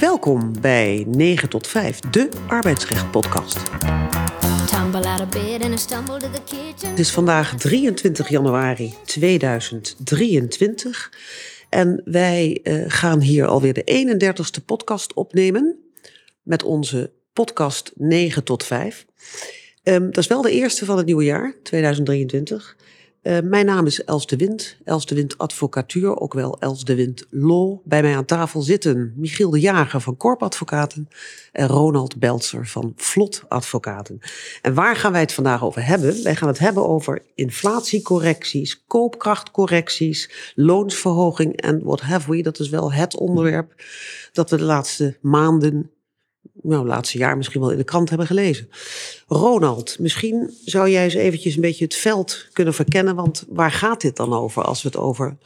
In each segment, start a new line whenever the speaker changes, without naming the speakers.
Welkom bij 9 tot 5, de arbeidsrecht podcast. Het is vandaag 23 januari 2023 en wij uh, gaan hier alweer de 31ste podcast opnemen met onze podcast 9 tot 5. Um, dat is wel de eerste van het nieuwe jaar, 2023. Uh, mijn naam is Els de Wind, Els de Wind Advocatuur, ook wel Els de Wind Law. Bij mij aan tafel zitten Michiel de Jager van Korp Advocaten en Ronald Beltzer van Vlot Advocaten. En waar gaan wij het vandaag over hebben? Wij gaan het hebben over inflatiecorrecties, koopkrachtcorrecties, loonsverhoging en what have we. Dat is wel het onderwerp dat we de laatste maanden nou, laatste jaar misschien wel in de krant hebben gelezen. Ronald, misschien zou jij eens eventjes een beetje het veld kunnen verkennen. Want waar gaat dit dan over als we het over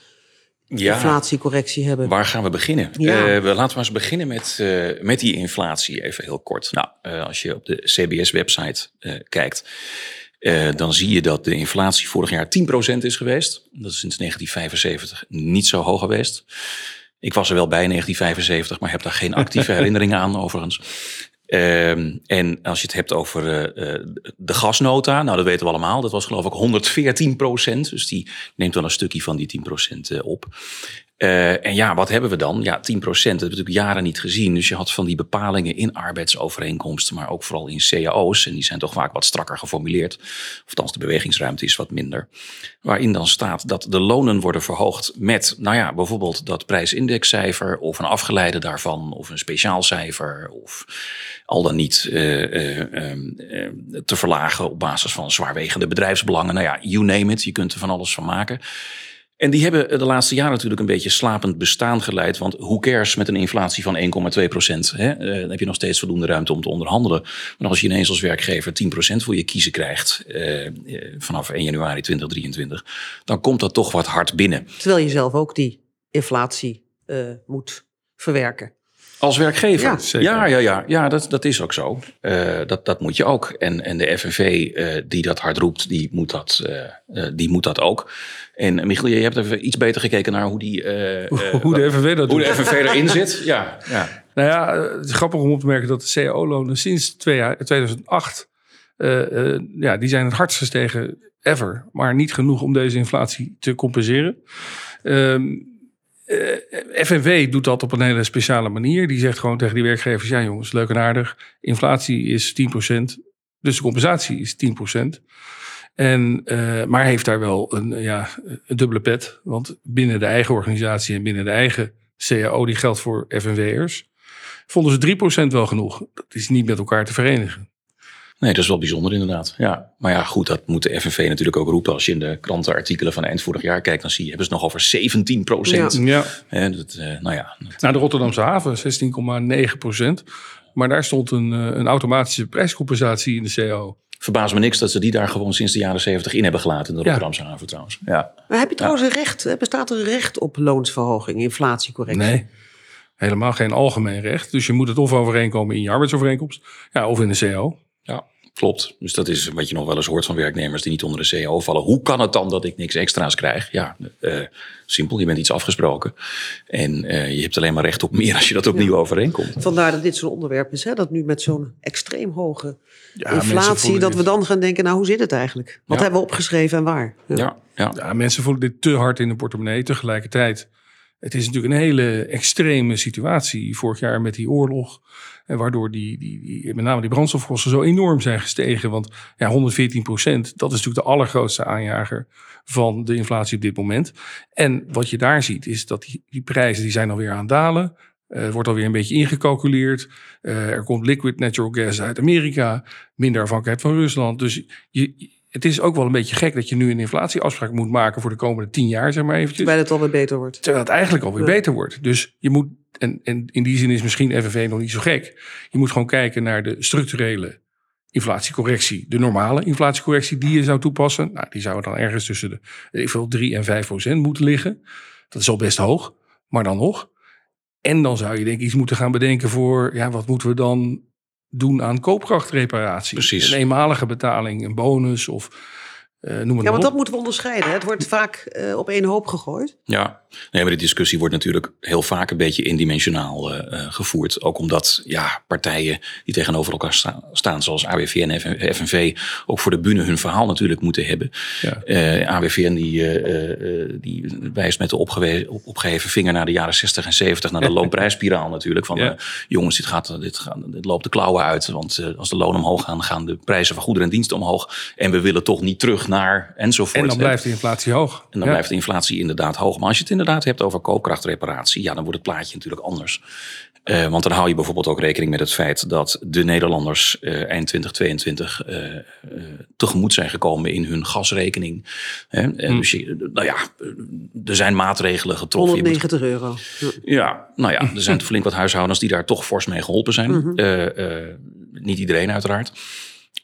ja, inflatiecorrectie hebben?
Waar gaan we beginnen? Ja. Uh, we laten we eens beginnen met, uh, met die inflatie, even heel kort. Nou, uh, als je op de CBS-website kijkt, dan zie je dat de inflatie vorig jaar 10% is geweest. Dat is sinds 1975 niet zo hoog geweest. Ik was er wel bij in 1975, maar heb daar geen actieve herinneringen aan overigens. Uh, en als je het hebt over uh, de gasnota, nou dat weten we allemaal, dat was geloof ik 114 procent. Dus die neemt wel een stukje van die 10 procent op. Uh, en ja, wat hebben we dan? Ja, 10 procent. Dat hebben we natuurlijk jaren niet gezien. Dus je had van die bepalingen in arbeidsovereenkomsten, maar ook vooral in cao's. En die zijn toch vaak wat strakker geformuleerd. Of althans, de bewegingsruimte is wat minder. Waarin dan staat dat de lonen worden verhoogd met, nou ja, bijvoorbeeld dat prijsindexcijfer of een afgeleide daarvan of een speciaal cijfer of al dan niet uh, uh, te verlagen op basis van zwaarwegende bedrijfsbelangen. Nou ja, you name it, je kunt er van alles van maken. En die hebben de laatste jaren natuurlijk een beetje slapend bestaan geleid. Want hoe cares met een inflatie van 1,2 procent? Eh, dan heb je nog steeds voldoende ruimte om te onderhandelen. Maar als je ineens als werkgever 10 procent voor je kiezen krijgt eh, eh vanaf 1 januari 2023, dan komt dat toch wat hard binnen.
Terwijl je zelf ook die inflatie moet verwerken.
Als werkgever? Ja, ja, ja, ja, ja dat, dat is ook zo. Uh, dat, dat moet je ook. En, en de FNV uh, die dat hard roept, die moet dat, uh, die moet dat ook. En Michiel, je hebt even iets beter gekeken naar hoe, die,
hoe de FNV dat
hoe doet. de FNV erin zit. Ja, ja.
Nou ja, het is grappig om op te merken dat de cao-lonen sinds 2008, ja, die zijn het hardst gestegen ever. Maar niet genoeg om deze inflatie te compenseren. Um, uh, eh, FNW doet dat op een hele speciale manier. Die zegt gewoon tegen die werkgevers: ja, jongens, leuk en aardig. Inflatie is 10%, dus de compensatie is 10%. En, uh, maar heeft daar wel een, ja, een dubbele pet. Want binnen de eigen organisatie en binnen de eigen CAO, die geldt voor FNW'ers, vonden ze 3% wel genoeg. Dat is niet met elkaar te verenigen.
Nee, dat is wel bijzonder inderdaad. Ja, maar ja, goed, dat moet de FNV natuurlijk ook roepen. Als je in de krantenartikelen van eind vorig jaar kijkt, dan zie je, hebben ze nog over 17 procent.
Ja.
ja. dat, uh, nou ja.
Nou, de Rotterdamse haven, 16,9 procent. Maar daar stond een, uh, een automatische prijscompensatie in de CO.
Verbaast me niks dat ze die daar gewoon sinds de jaren 70 in hebben gelaten, in de Rotterdamse haven trouwens. Ja.
Maar heb je trouwens een recht, bestaat er een recht op loonsverhoging, inflatiecorrectie?
Nee. Helemaal geen algemeen recht. Dus je moet het of overeenkomen in je arbeidsovereenkomst, ja, of in de CO.
Ja, klopt. Dus dat is wat je nog wel eens hoort van werknemers die niet onder de CO vallen. Hoe kan het dan dat ik niks extra's krijg? Ja, uh, simpel. Je bent iets afgesproken. En uh, je hebt alleen maar recht op meer als je dat opnieuw ja. overeenkomt.
Vandaar dat dit zo'n onderwerp is. Hè? Dat nu met zo'n extreem hoge ja, inflatie, dat we dan gaan denken, nou hoe zit het eigenlijk? Wat hebben we opgeschreven en waar?
Ja. Ja,
ja. mensen voelen dit te hard in de portemonnee. Tegelijkertijd het is natuurlijk een hele extreme situatie vorig jaar met die oorlog. En waardoor die, die, die, met name die brandstofkosten zo enorm zijn gestegen. Want ja, 114 procent, dat is natuurlijk de allergrootste aanjager van de inflatie op dit moment. En wat je daar ziet is dat die, die prijzen die zijn alweer aan dalen. Uh, wordt alweer een beetje ingecalculeerd. Uh, er komt liquid natural gas uit Amerika. Minder afhankelijkheid van Rusland. Dus je, het is ook wel een beetje gek dat je nu een inflatieafspraak moet maken voor de komende tien jaar, zeg maar eventjes.
Terwijl het alweer beter wordt.
Terwijl het eigenlijk alweer ja. beter wordt. Dus je moet, en, en in die zin is misschien FNV nog niet zo gek. Je moet gewoon kijken naar de structurele inflatiecorrectie. De normale inflatiecorrectie die je zou toepassen. Nou, die zou dan ergens tussen de even 3 en 5 procent moeten liggen. Dat is al best hoog, maar dan nog. En dan zou je denk ik iets moeten gaan bedenken voor, ja, wat moeten we dan doen aan koopkrachtreparatie.
Precies.
Een eenmalige betaling, een bonus of Uh, noem
ja,
maar
want dat moeten we onderscheiden. Het wordt vaak uh, op één hoop gegooid.
Ja, nee, maar de discussie wordt natuurlijk heel vaak een beetje indimensionaal uh, gevoerd. Ook omdat ja, partijen die tegenover elkaar sta staan, zoals AWVN en FNV, ook voor de bühne hun verhaal natuurlijk moeten hebben. Ja. AWVN die, die wijst met de opgeheven vinger naar de jaren 60 en 70, naar de loonprijsspiraal natuurlijk. Van ja. jongens, dit, gaat, dit, gaat, dit loopt de klauwen uit. Want als de lonen omhoog gaan, gaan de prijzen van goederen en diensten omhoog. En we willen toch niet terug naar enzovoort.
En dan blijft de inflatie hoog.
En dan blijft de inflatie inderdaad hoog. Maar als je het inderdaad hebt over koopkrachtreparatie, ja, dan wordt het plaatje natuurlijk anders. Uh, want dan hou je bijvoorbeeld ook rekening met het feit dat de Nederlanders uh, eind 2022 uh, tegemoet zijn gekomen in hun gasrekening. Hè? En dus je, nou ja, er zijn maatregelen getroffen.
190 euro.
Ja, nou ja, er zijn flink wat huishoudens die daar toch fors mee geholpen zijn. Mm -hmm. niet iedereen uiteraard.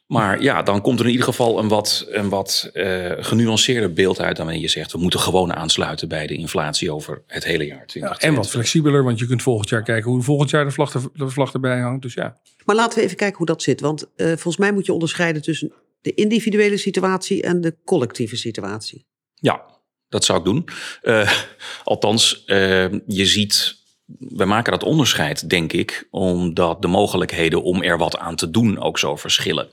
Maar ja, dan komt er in ieder geval een wat, een wat uh, genuanceerder beeld uit dan wanneer je zegt we moeten gewoon aansluiten bij de inflatie over het hele jaar.
Ja, en wat flexibeler, want je kunt volgend jaar kijken hoe volgend jaar de vlag, er, de vlag erbij hangt. Dus ja.
Maar laten we even kijken hoe dat zit. Want uh, volgens mij moet je onderscheiden tussen de individuele situatie en de collectieve situatie.
Ja, dat zou ik doen. Uh, althans, je ziet we maken dat onderscheid, denk ik, omdat de mogelijkheden om er wat aan te doen ook zo verschillen.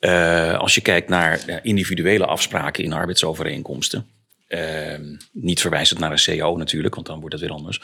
Uh, als je kijkt naar individuele afspraken in arbeidsovereenkomsten, uh, niet verwijzend naar een CO natuurlijk, want dan wordt het weer anders.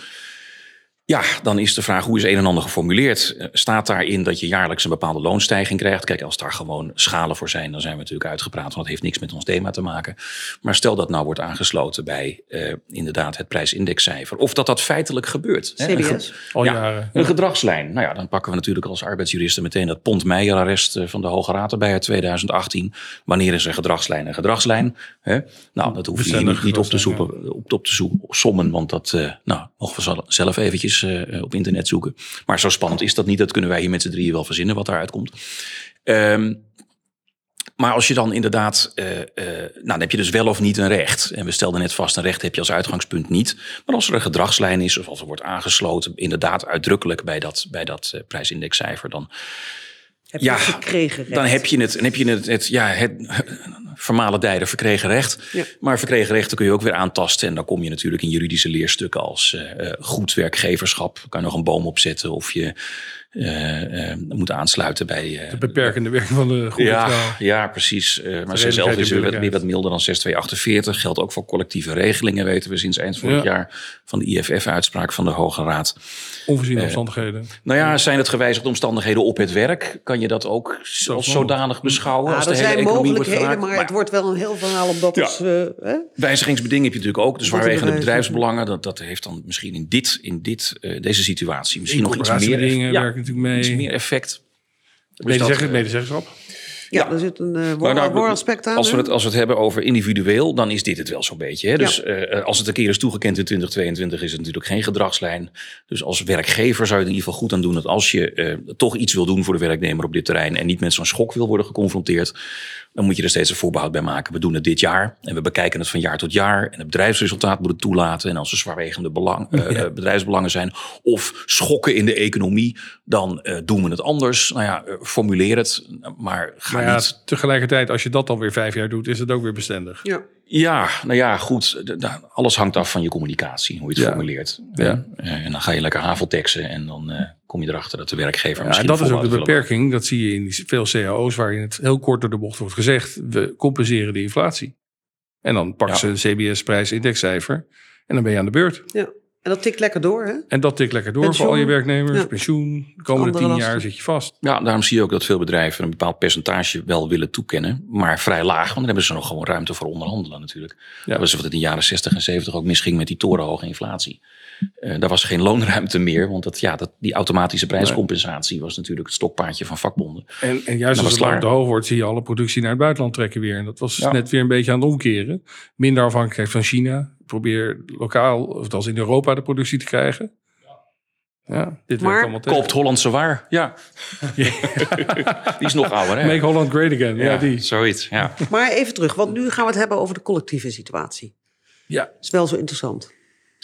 Ja, dan is de vraag hoe is een en ander geformuleerd? Eh, staat daarin dat je jaarlijks een bepaalde loonstijging krijgt? Kijk, als daar gewoon schalen voor zijn, dan zijn we natuurlijk uitgepraat, want dat heeft niks met ons thema te maken. Maar stel dat nou wordt aangesloten bij uh, inderdaad het prijsindexcijfer, of dat dat feitelijk gebeurt.
CBS.
Hè? Al ja, jaren. Een gedragslijn. Nou ja, dan pakken we natuurlijk als arbeidsjuristen meteen dat Pont Meijer-arrest van de Hoge Raad erbij uit 2018. Wanneer is een gedragslijn een gedragslijn? Hè? Nou, dat hoef je niet, niet op te, zoeken, op, op te sommen, want dat uh, nou, mogen we zelf eventjes uh, op internet zoeken. Maar zo spannend is dat niet. Dat kunnen wij hier met z'n drieën wel verzinnen wat daaruit komt. Um, maar als je dan inderdaad, uh, nou dan heb je dus wel of niet een recht. En we stelden net vast, een recht heb je als uitgangspunt niet. Maar als er een gedragslijn is, of als er wordt aangesloten, inderdaad uitdrukkelijk bij dat, bij dat prijsindexcijfer, dan.
Heb je ja, gekregen recht.
Dan heb je het, en heb je het, het ja, het vermalendijde verkregen recht. Ja. Maar verkregen rechten kun je ook weer aantasten. En dan kom je natuurlijk in juridische leerstukken als uh, goed werkgeverschap. Kan je nog een boom opzetten of je moet aansluiten bij...
de beperkende werking van de goede
ja. Ja, precies. maar ze zelf is weer, weer wat milder dan 6248. Geldt ook voor collectieve regelingen, weten we sinds eind vorig ja. jaar. Van de IFF-uitspraak van de Hoge Raad.
Onvoorziene omstandigheden.
Nou ja, zijn het gewijzigde omstandigheden op het werk? Kan je dat ook als zodanig beschouwen?
Ja,
als de
er
hele
zijn
economie wordt
mogelijkheden, maar het wordt wel een heel verhaal omdat
Ja.
eh, hè?
Wijzigingsbeding heb je natuurlijk ook. De zwaarwegende
bewijs-
bedrijfsbelangen. Dat, dat heeft dan misschien in, dit, in dit, eh, deze situatie misschien nog iets meer, ja,
werken natuurlijk mee.
iets meer effect.
Medezeggen,
dat, eh,
medezeggenschap.
Ja,
Ja.
er zit een eh
nou,
woordaspect aan.
Als we, het, als we het hebben over individueel, dan is dit het wel zo'n beetje. Hè? Dus eh, als het een keer is toegekend in 2022, is het natuurlijk geen gedragslijn. Dus als werkgever zou je er in ieder geval goed aan doen dat als je eh, toch iets wil doen voor de werknemer op dit terrein en niet met zo'n schok wil worden geconfronteerd, dan moet je er steeds een voorbehoud bij maken. We doen het dit jaar en we bekijken het van jaar tot jaar. En het bedrijfsresultaat moet het toelaten. En als er zwaarwegende belang, eh,
Ja.
bedrijfsbelangen zijn of schokken in de economie, dan eh, doen we het anders. Nou ja, eh, formuleer het, maar ga
Maar ja,
niet
tegelijkertijd, als je dat alweer vijf jaar doet, is het ook weer bestendig.
Ja.
ja, nou ja, goed. Alles hangt af van je communicatie, hoe je het
Ja.
formuleert.
Ja.
Eh, En dan ga je lekker havelteksten en dan eh, kom je erachter dat de werkgever
Ja, en
misschien
dat is ook de beperking. Dat zie je in die veel cao's waarin het heel kort door de bocht wordt gezegd. We compenseren de inflatie. En dan pakken
Ja.
ze een CBS-prijsindexcijfer. En dan ben je aan de beurt.
ja. En dat tikt lekker door, hè?
En dat tikt lekker door
Pensioen.
voor al je werknemers.
Ja.
Pensioen. De komende
Andere
tien
lasten.
jaar zit je vast.
Ja, daarom zie je ook dat veel bedrijven een bepaald percentage wel willen toekennen, maar vrij laag, want dan hebben ze nog gewoon ruimte voor onderhandelen natuurlijk.
Ja.
Dat was wat het in de jaren 60 en 70 ook misging met die torenhoge inflatie. Eh, daar was geen loonruimte meer, want dat, ja, dat, die automatische prijscompensatie was natuurlijk het stokpaardje van vakbonden.
En, en juist als
het
lang te hoog wordt, zie je alle productie naar het buitenland trekken weer. En dat was
Ja.
net weer een beetje aan het omkeren. Minder afhankelijkheid van China. Probeer lokaal, of als in Europa, de productie te krijgen. Ja, dit
Maar
werkt allemaal tegen.
Koopt Hollandse waar, ja. Die is nog ouder, hè?
Make Holland Great Again. Ja, die.
Zoiets, ja.
Maar even terug, want nu gaan we het hebben over de collectieve situatie.
Ja,
Dat is wel zo interessant.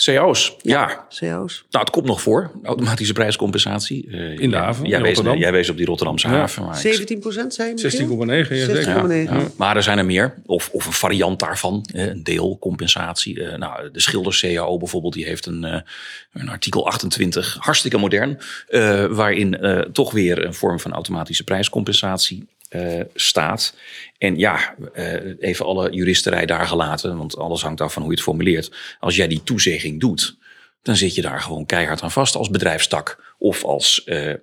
CO's, ja.
CO's.
Nou, het komt nog voor, automatische prijscompensatie. Uh,
in de haven,
jij,
in
wees, jij wees op die Rotterdamse haven.
Maar 17 procent zijn
16,9, ja,
ja, Maar er zijn er meer. Of, of een variant daarvan, een deelcompensatie. Uh, nou, de schilder CAO bijvoorbeeld, die heeft een, uh, een artikel 28, hartstikke modern. waarin toch weer een vorm van automatische prijscompensatie uh, staat. En ja, uh, even alle juristerij daar gelaten, want alles hangt af van hoe je het formuleert. Als jij die toezegging doet, dan zit je daar gewoon keihard aan vast als bedrijfstak of als uh, uh,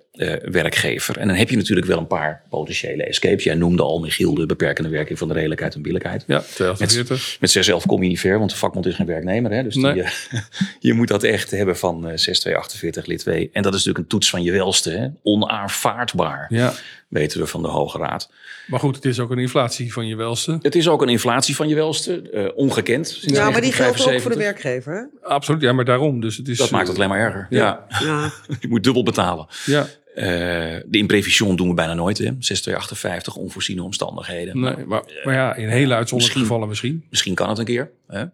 werkgever. En dan heb je natuurlijk wel een paar potentiële escapes. Jij noemde al, Michiel, de beperkende werking van de redelijkheid en billijkheid.
Ja, 240.
Met, met 611 kom je niet ver, want de vakbond is geen werknemer. Hè? Dus
nee.
die, uh, je moet dat echt hebben van 6248 lid 2. En dat is natuurlijk een toets van je welste. Hè? Onaanvaardbaar,
ja.
weten we van de Hoge Raad.
Maar goed, het is ook een inflatie van je welste.
Het is ook een inflatie van je welste, uh, ongekend. Sinds
ja, maar die geldt ook voor de werkgever. Hè?
Absoluut, ja, maar daarom. Dus het is,
dat maakt het alleen maar erger. Ja.
ja. ja.
je moet dubbel betalen.
Ja.
Uh, de imprevision doen we bijna nooit, hè? 6258, onvoorziene omstandigheden.
Nee, maar, maar ja, in hele uitzonderlijke gevallen misschien.
Misschien kan het een keer. Hè?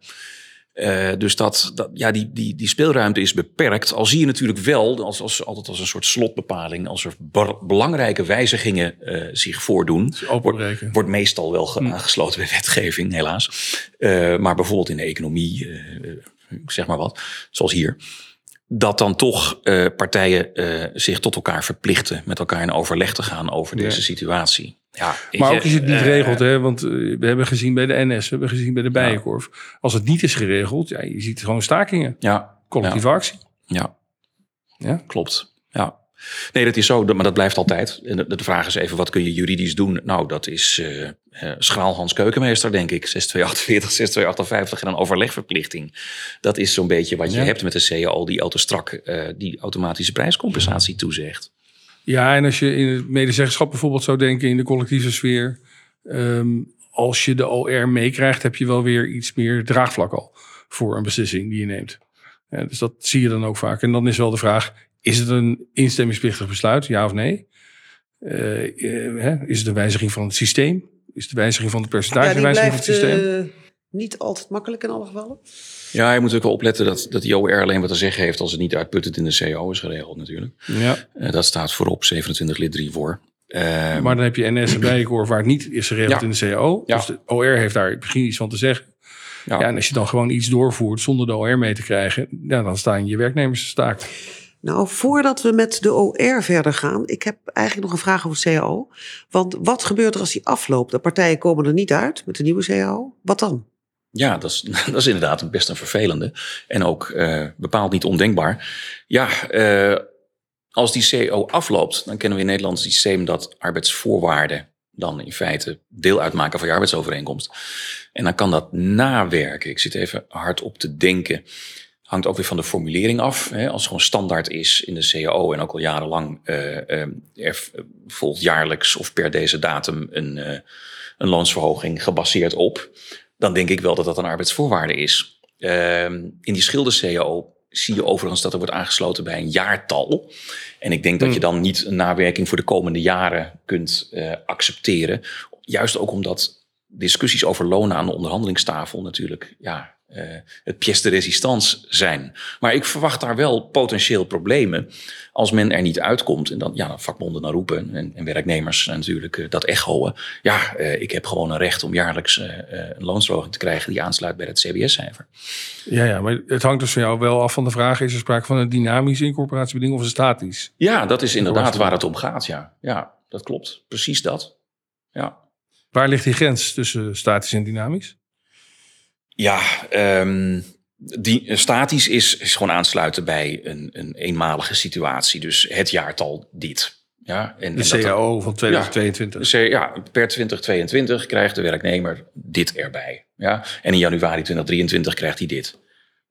Uh, dus dat, dat, ja, die, die, die speelruimte is beperkt. Al zie je natuurlijk wel, als, als, altijd als een soort slotbepaling, als er belangrijke wijzigingen uh, zich voordoen, wordt, wordt meestal wel hm. aangesloten bij wetgeving, helaas. Uh, maar bijvoorbeeld in de economie, zeg maar wat, zoals hier dat dan toch uh, partijen uh, zich tot elkaar verplichten, met elkaar in overleg te gaan over deze situatie. Ja,
maar ook is het niet geregeld, uh, hè? want we hebben gezien bij de NS, we hebben gezien bij de Bijenkorf. Ja. Als het niet is geregeld, ja, je ziet gewoon stakingen.
Ja.
Collectieve actie.
Ja.
ja,
klopt. Ja. Nee, dat is zo, maar dat blijft altijd. En de, de vraag is even, wat kun je juridisch doen? Nou, dat is uh, uh, schraal Hans Keukenmeester, denk ik. 6248, 6258 en een overlegverplichting. Dat is zo'n beetje wat je
Ja.
hebt met de CAO, die autostrak uh, die automatische prijscompensatie toezegt.
Ja, en als je in het medezeggenschap bijvoorbeeld zou denken in de collectieve sfeer. ehm, als je de OR meekrijgt, heb je wel weer iets meer draagvlak al voor een beslissing die je neemt. Ja, dus dat zie je dan ook vaak. En dan is wel de vraag, is het een instemmingsplichtig besluit, ja of nee? Eh, eh, hè? Is het een wijziging van het systeem? Is het de wijziging van het percentage
Ja, die
wijziging van het systeem?
eh, niet altijd makkelijk in alle gevallen.
Ja, je moet ook wel opletten dat, dat die OR alleen wat te zeggen heeft als het niet uitputtend in de CAO is geregeld natuurlijk.
ja,
Uh, dat staat voorop 27 lid 3 voor. Uh,
maar dan heb je NS en Bijenkorf waar het niet is geregeld
Ja.
in de CAO.
Ja.
Dus de OR heeft daar misschien iets van te zeggen.
ja.
Ja, en als je dan gewoon iets doorvoert zonder de OR mee te krijgen, ja, dan staan je werknemers staken.
Nou, voordat we met de OR verder gaan, ik heb eigenlijk nog een vraag over CAO. Want wat gebeurt er als die afloopt? De partijen komen er niet uit met de nieuwe CAO. Wat dan?
Ja, dat is, dat is inderdaad best een vervelende. En ook uh, bepaald niet ondenkbaar. Ja, uh, als die CO afloopt, dan kennen we in Nederland het systeem dat arbeidsvoorwaarden dan in feite deel uitmaken van je arbeidsovereenkomst. En dan kan dat nawerken. Ik zit even hard op te denken. Hangt ook weer van de formulering af. Hè. Als het gewoon standaard is in de CAO en ook al jarenlang uh, er volgt jaarlijks of per deze datum een, uh, een loonsverhoging gebaseerd op dan denk ik wel dat dat een arbeidsvoorwaarde is. Uh, in die schilder-CAO zie je overigens dat er wordt aangesloten bij een jaartal. En ik denk dat je dan niet een nawerking voor de komende jaren kunt uh, accepteren. Juist ook omdat discussies over lonen aan de onderhandelingstafel natuurlijk ja, uh, het pièce de résistance zijn. Maar ik verwacht daar wel potentieel problemen als men er niet uitkomt. En dan ja, vakbonden naar roepen en, en werknemers natuurlijk uh, dat echoen. Ja, uh, ik heb gewoon een recht om jaarlijks een loonsverhoging te krijgen die aansluit bij het CBS-cijfer.
Ja, ja, maar het hangt dus van jou wel af van de vraag: is er sprake van een dynamische incorporatiebeding of een statisch?
Ja, dat is inderdaad waar het om gaat. Ja, ja dat klopt. Precies dat. Ja.
Waar ligt die grens tussen statisch en dynamisch?
Ja, um, die, statisch is, is gewoon aansluiten bij een, een eenmalige situatie. Dus het jaartal dit. Ja, en,
de
en
CAO van 2022.
Ja, ja, per 2022 krijgt de werknemer dit erbij. Ja, en in januari 2023 krijgt hij dit.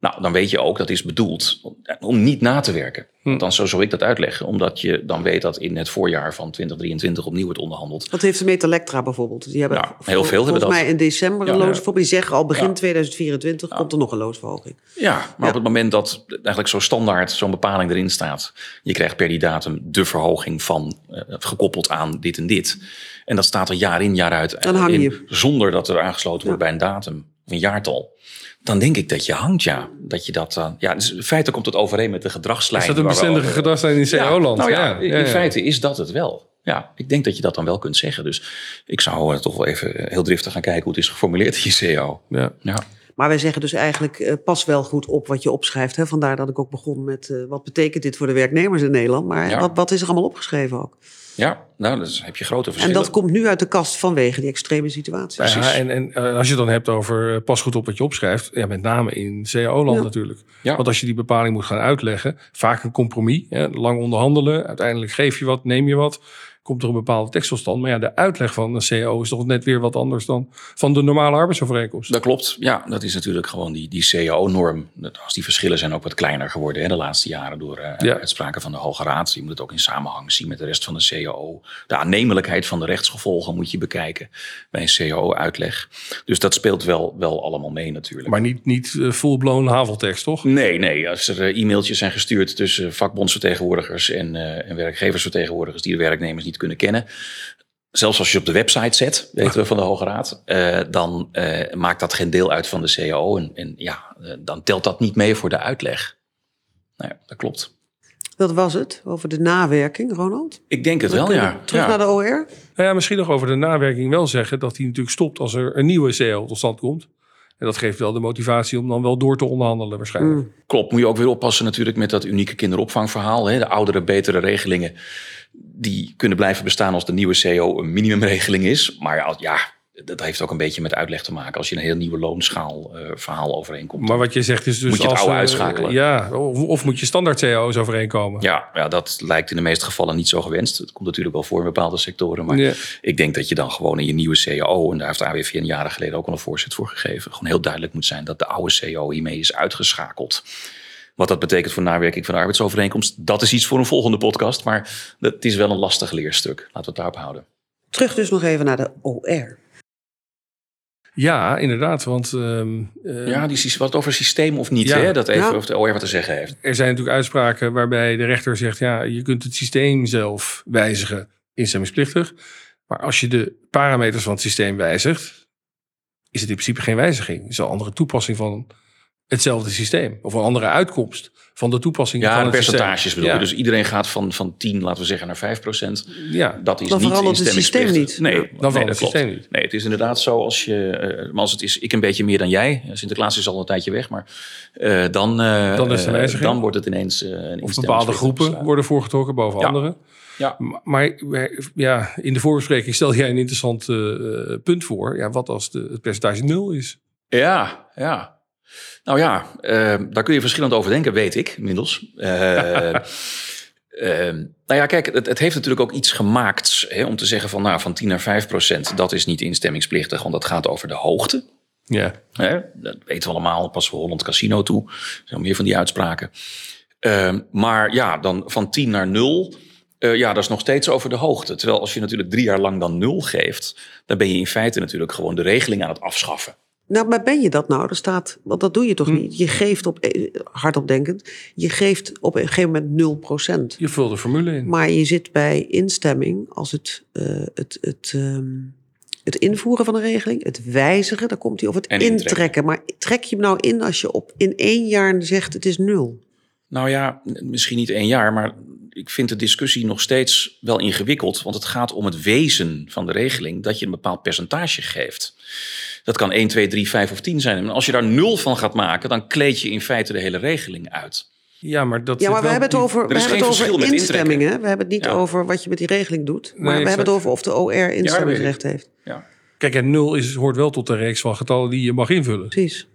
Nou, dan weet je ook dat is bedoeld om, niet na te werken. Hm. Dan zo zou ik dat uitleggen. Omdat je dan weet dat in het voorjaar van 2023 opnieuw wordt onderhandeld.
Wat heeft de Metallectra bijvoorbeeld? Die hebben
ja, heel veel hebben dat.
Volgens mij in december een ja, loonsverhoging. Die zeggen al begin ja. 2024 komt er nog een loonsverhoging.
Ja, maar op het moment dat eigenlijk zo standaard zo'n bepaling erin staat. Je krijgt per die datum de verhoging van uh, gekoppeld aan dit en dit. En dat staat er jaar in jaar uit.
Dan hang je.
In, zonder dat er aangesloten wordt bij een datum een jaartal, dan denk ik dat je hangt, ja. Dat je dat dan. Ja, dus in feite komt het overeen met de gedragslijn.
Is dat een bestendige
over-
gedragslijn in CO-land?
nou ja, in feite is dat het wel. Ja, ik denk dat je dat dan wel kunt zeggen. Dus ik zou eh, toch wel even heel driftig gaan kijken hoe het is geformuleerd in je CO.
Ja.
Ja.
Maar wij zeggen dus eigenlijk, eh, pas wel goed op wat je opschrijft. Hè? Vandaar dat ik ook begon met, eh, wat betekent dit voor de werknemers in Nederland? Maar
Ja.
wat, wat is er allemaal opgeschreven ook?
Ja, nou, dan heb je grote
En
verschillen.
dat komt nu uit de kast vanwege die extreme situatie.
Ja, en, en eh, als je het dan hebt over eh, pas goed op wat je opschrijft, ja, met name in CAO-land
Ja.
natuurlijk.
Ja.
Want als je die bepaling moet gaan uitleggen, vaak een compromis, hè, lang onderhandelen, uiteindelijk geef je wat, neem je wat, komt er een bepaalde tekst tot stand. Maar ja, de uitleg van een CAO is toch net weer wat anders dan van de normale arbeidsovereenkomst.
Dat klopt. Ja, dat is natuurlijk gewoon die, die CAO-norm. Als die verschillen zijn ook wat kleiner geworden hè, de laatste jaren door eh,
Ja.
uitspraken van de Hoge Raad. Je moet het ook in samenhang zien met de rest van de CAO. De aannemelijkheid van de rechtsgevolgen moet je bekijken bij een CAO-uitleg. Dus dat speelt wel, wel allemaal mee natuurlijk.
Maar niet, niet eh, full-blown haveltekst, toch?
Nee, nee. Als er eh, e-mailtjes zijn gestuurd tussen vakbondsvertegenwoordigers en, en werkgeversvertegenwoordigers die de werknemers niet kunnen kennen. Zelfs als je op de website zet, weten we van de Hoge Raad, eh, dan eh, maakt dat geen deel uit van de CAO. En, en ja, eh, dan telt dat niet mee voor de uitleg. Nou ja, dat klopt.
Dat was het, over de nawerking, Ronald.
Ik denk het
Dan
wel, ja.
Terug
ja.
naar de OR.
Nou ja, misschien nog over de nawerking wel zeggen dat die natuurlijk stopt als er een nieuwe CAO tot stand komt. En dat geeft wel de motivatie om dan wel door te onderhandelen waarschijnlijk.
Mm.
Klopt, moet je ook weer oppassen natuurlijk met dat unieke kinderopvangverhaal. Hè? De oudere, betere regelingen, die kunnen blijven bestaan als de nieuwe CO een minimumregeling is. Maar ja, ja, dat heeft ook een beetje met uitleg te maken. Als je een heel nieuwe loonschaal eh, verhaal overeenkomt.
Maar wat je zegt is dus
Moet je het
als,
oude uitschakelen?
Ja, of, of moet je standaard CAO's overeenkomen?
Ja, ja, dat lijkt in de meeste gevallen niet zo gewenst. Het komt natuurlijk wel voor in bepaalde sectoren. Maar
Ja.
ik denk dat je dan gewoon in je nieuwe CAO... en daar heeft de AWVN jaren geleden ook al een voorzet voor gegeven... gewoon heel duidelijk moet zijn dat de oude CAO hiermee is uitgeschakeld. Wat dat betekent voor nawerking van de arbeidsovereenkomst... dat is iets voor een volgende podcast. Maar het is wel een lastig leerstuk. Laten we het daarop houden.
Terug dus nog even naar de OR.
Ja, inderdaad. Want ehm, eh,
Ja, die, wat over systeem of niet,
Ja.
hè? dat even
Ja.
of de OR wat te zeggen heeft.
er zijn natuurlijk uitspraken waarbij de rechter zegt... ja, je kunt het systeem zelf wijzigen, instemmingsplichtig. Maar als je de parameters van het systeem wijzigt... is het in principe geen wijziging. Het is een andere toepassing van hetzelfde systeem. Of een andere uitkomst van de toepassing
Ja,
van
de
het systeem.
percentages bedoel je.
Ja.
Dus iedereen gaat van, van 10, laten we zeggen, naar 5 procent.
Ja,
Dat is
Dan
niet
verandert het systeem niet.
Nee,
Ja.
nee,
dan verandert het systeem
klopt.
niet.
Nee, het is inderdaad zo als je, eh, maar als het is ik een beetje meer dan jij. eh, Sinterklaas is al een tijdje weg, maar eh, dan, eh,
Dan is
eh, dan wordt het ineens eh, een
Of bepaalde groepen worden voorgetrokken boven
Ja.
anderen.
Ja.
Maar- ja, in de voorbespreking stelde jij een interessant eh, punt voor. Ja, wat als de, het percentage nul is?
Ja, ja. Nou ja, eh, daar kun je verschillend over denken, weet ik inmiddels. Eh, nou ja, kijk, het, het heeft natuurlijk ook iets gemaakt hè, om te zeggen van, nou, van 10 naar 5 procent, dat is niet instemmingsplichtig, want dat gaat over de hoogte.
Ja.
Hè? Dat weten we allemaal, passen we Holland Casino toe. Er zijn meer van die uitspraken. Ehm, maar ja, dan van 10 naar 0. eh, ja, dat is nog steeds over de hoogte. Terwijl als je natuurlijk drie jaar lang dan 0 geeft, dan ben je in feite natuurlijk gewoon de regeling aan het afschaffen.
Nou, maar ben je dat nou? Er staat, want dat doe je toch
Hm.
niet? Je geeft op, eh, hardop denkend, je geeft op een gegeven moment 0%.
Je vult de formule in.
Maar je zit bij instemming als het, eh, het, het, ehm, het invoeren van een regeling, het wijzigen, daar komt hij, of het
En
intrekken.
intrekken.
Maar trek je hem nou in als je op in één jaar zegt het is nul?
Nou ja, misschien niet één jaar, maar ik vind de discussie nog steeds wel ingewikkeld. Want het gaat om het wezen van de regeling dat je een bepaald percentage geeft. Dat kan 1, 2, 3, 5 of 10 zijn. En als je daar nul van gaat maken, dan kleed je in feite de hele regeling uit.
Ja, maar dat
Ja, maar we
wel
hebben het over, we hebben het over
verschil met
instemming. Hè? We hebben het niet
Ja.
over wat je met die regeling doet. Maar we hebben het over of de OR instemmingsrecht heeft.
Ja.
Kijk, en nul is, hoort wel tot de reeks van getallen die je mag invullen.
Precies.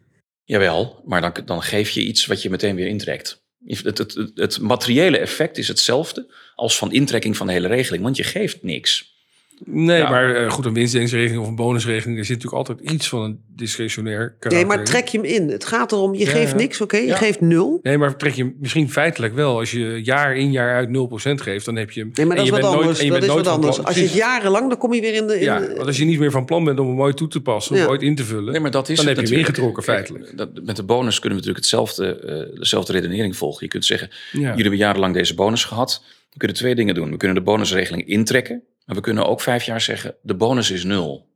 Jawel, maar dan, dan geef je iets wat je meteen weer intrekt. Het, het, het, materiële effect is hetzelfde als van intrekking van de hele regeling, want je geeft niks.
Nee,
Ja.
maar eh, goed, een winstdelingsregeling of een bonusregeling, er zit natuurlijk altijd iets van een discretionair karakter
Nee, maar trek je hem in. Het gaat erom, je
Ja,
geeft
ja.
niks, oké? Je
Ja.
geeft nul.
Nee, maar trek je misschien feitelijk wel. Als je jaar in jaar uit 0% geeft, dan heb je hem.
Nee, maar dat is
je
wat
bent nooit-
anders.
je
dat
bent
is
nooit
wat anders.
plan-
Als je het jarenlang, dan kom je weer in de... In
Ja, want als je niet meer van plan bent om hem ooit toe te passen,
Ja.
of ooit in te vullen,
Nee, maar dat is
dan heb je hem ingetrokken feitelijk.
Dat, met de bonus kunnen we natuurlijk hetzelfde, eh, dezelfde redenering volgen. Je kunt zeggen,
Ja.
jullie hebben jarenlang deze bonus gehad. We kunnen twee dingen doen. We kunnen de bonusregeling intrekken. Maar we kunnen ook vijf jaar zeggen, de bonus is nul.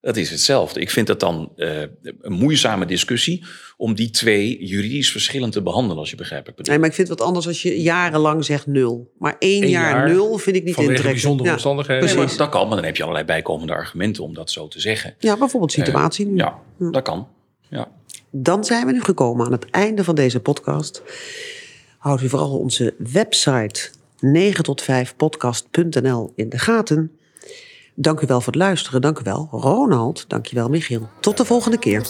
Dat is hetzelfde. Ik vind dat dan uh, een moeizame discussie om die twee juridisch verschillend te behandelen, als je begrijpt wat ik bedoel.
Nee, maar ik vind het wat anders als je jarenlang zegt nul. Maar één jaar, jaar, nul vind ik niet
vanwege bijzondere ja, omstandigheden.
Nee, dat kan, maar dan heb je allerlei bijkomende argumenten om dat zo te zeggen.
Ja, bijvoorbeeld situatie. Uh,
ja, ja, dat kan. Ja.
Dan zijn we nu gekomen aan het einde van deze podcast. Houd u vooral onze website 9 tot 5 podcast.nl in de gaten. Dank u wel voor het luisteren. Dank u wel, Ronald. Dank je wel, Michiel. Tot de volgende keer.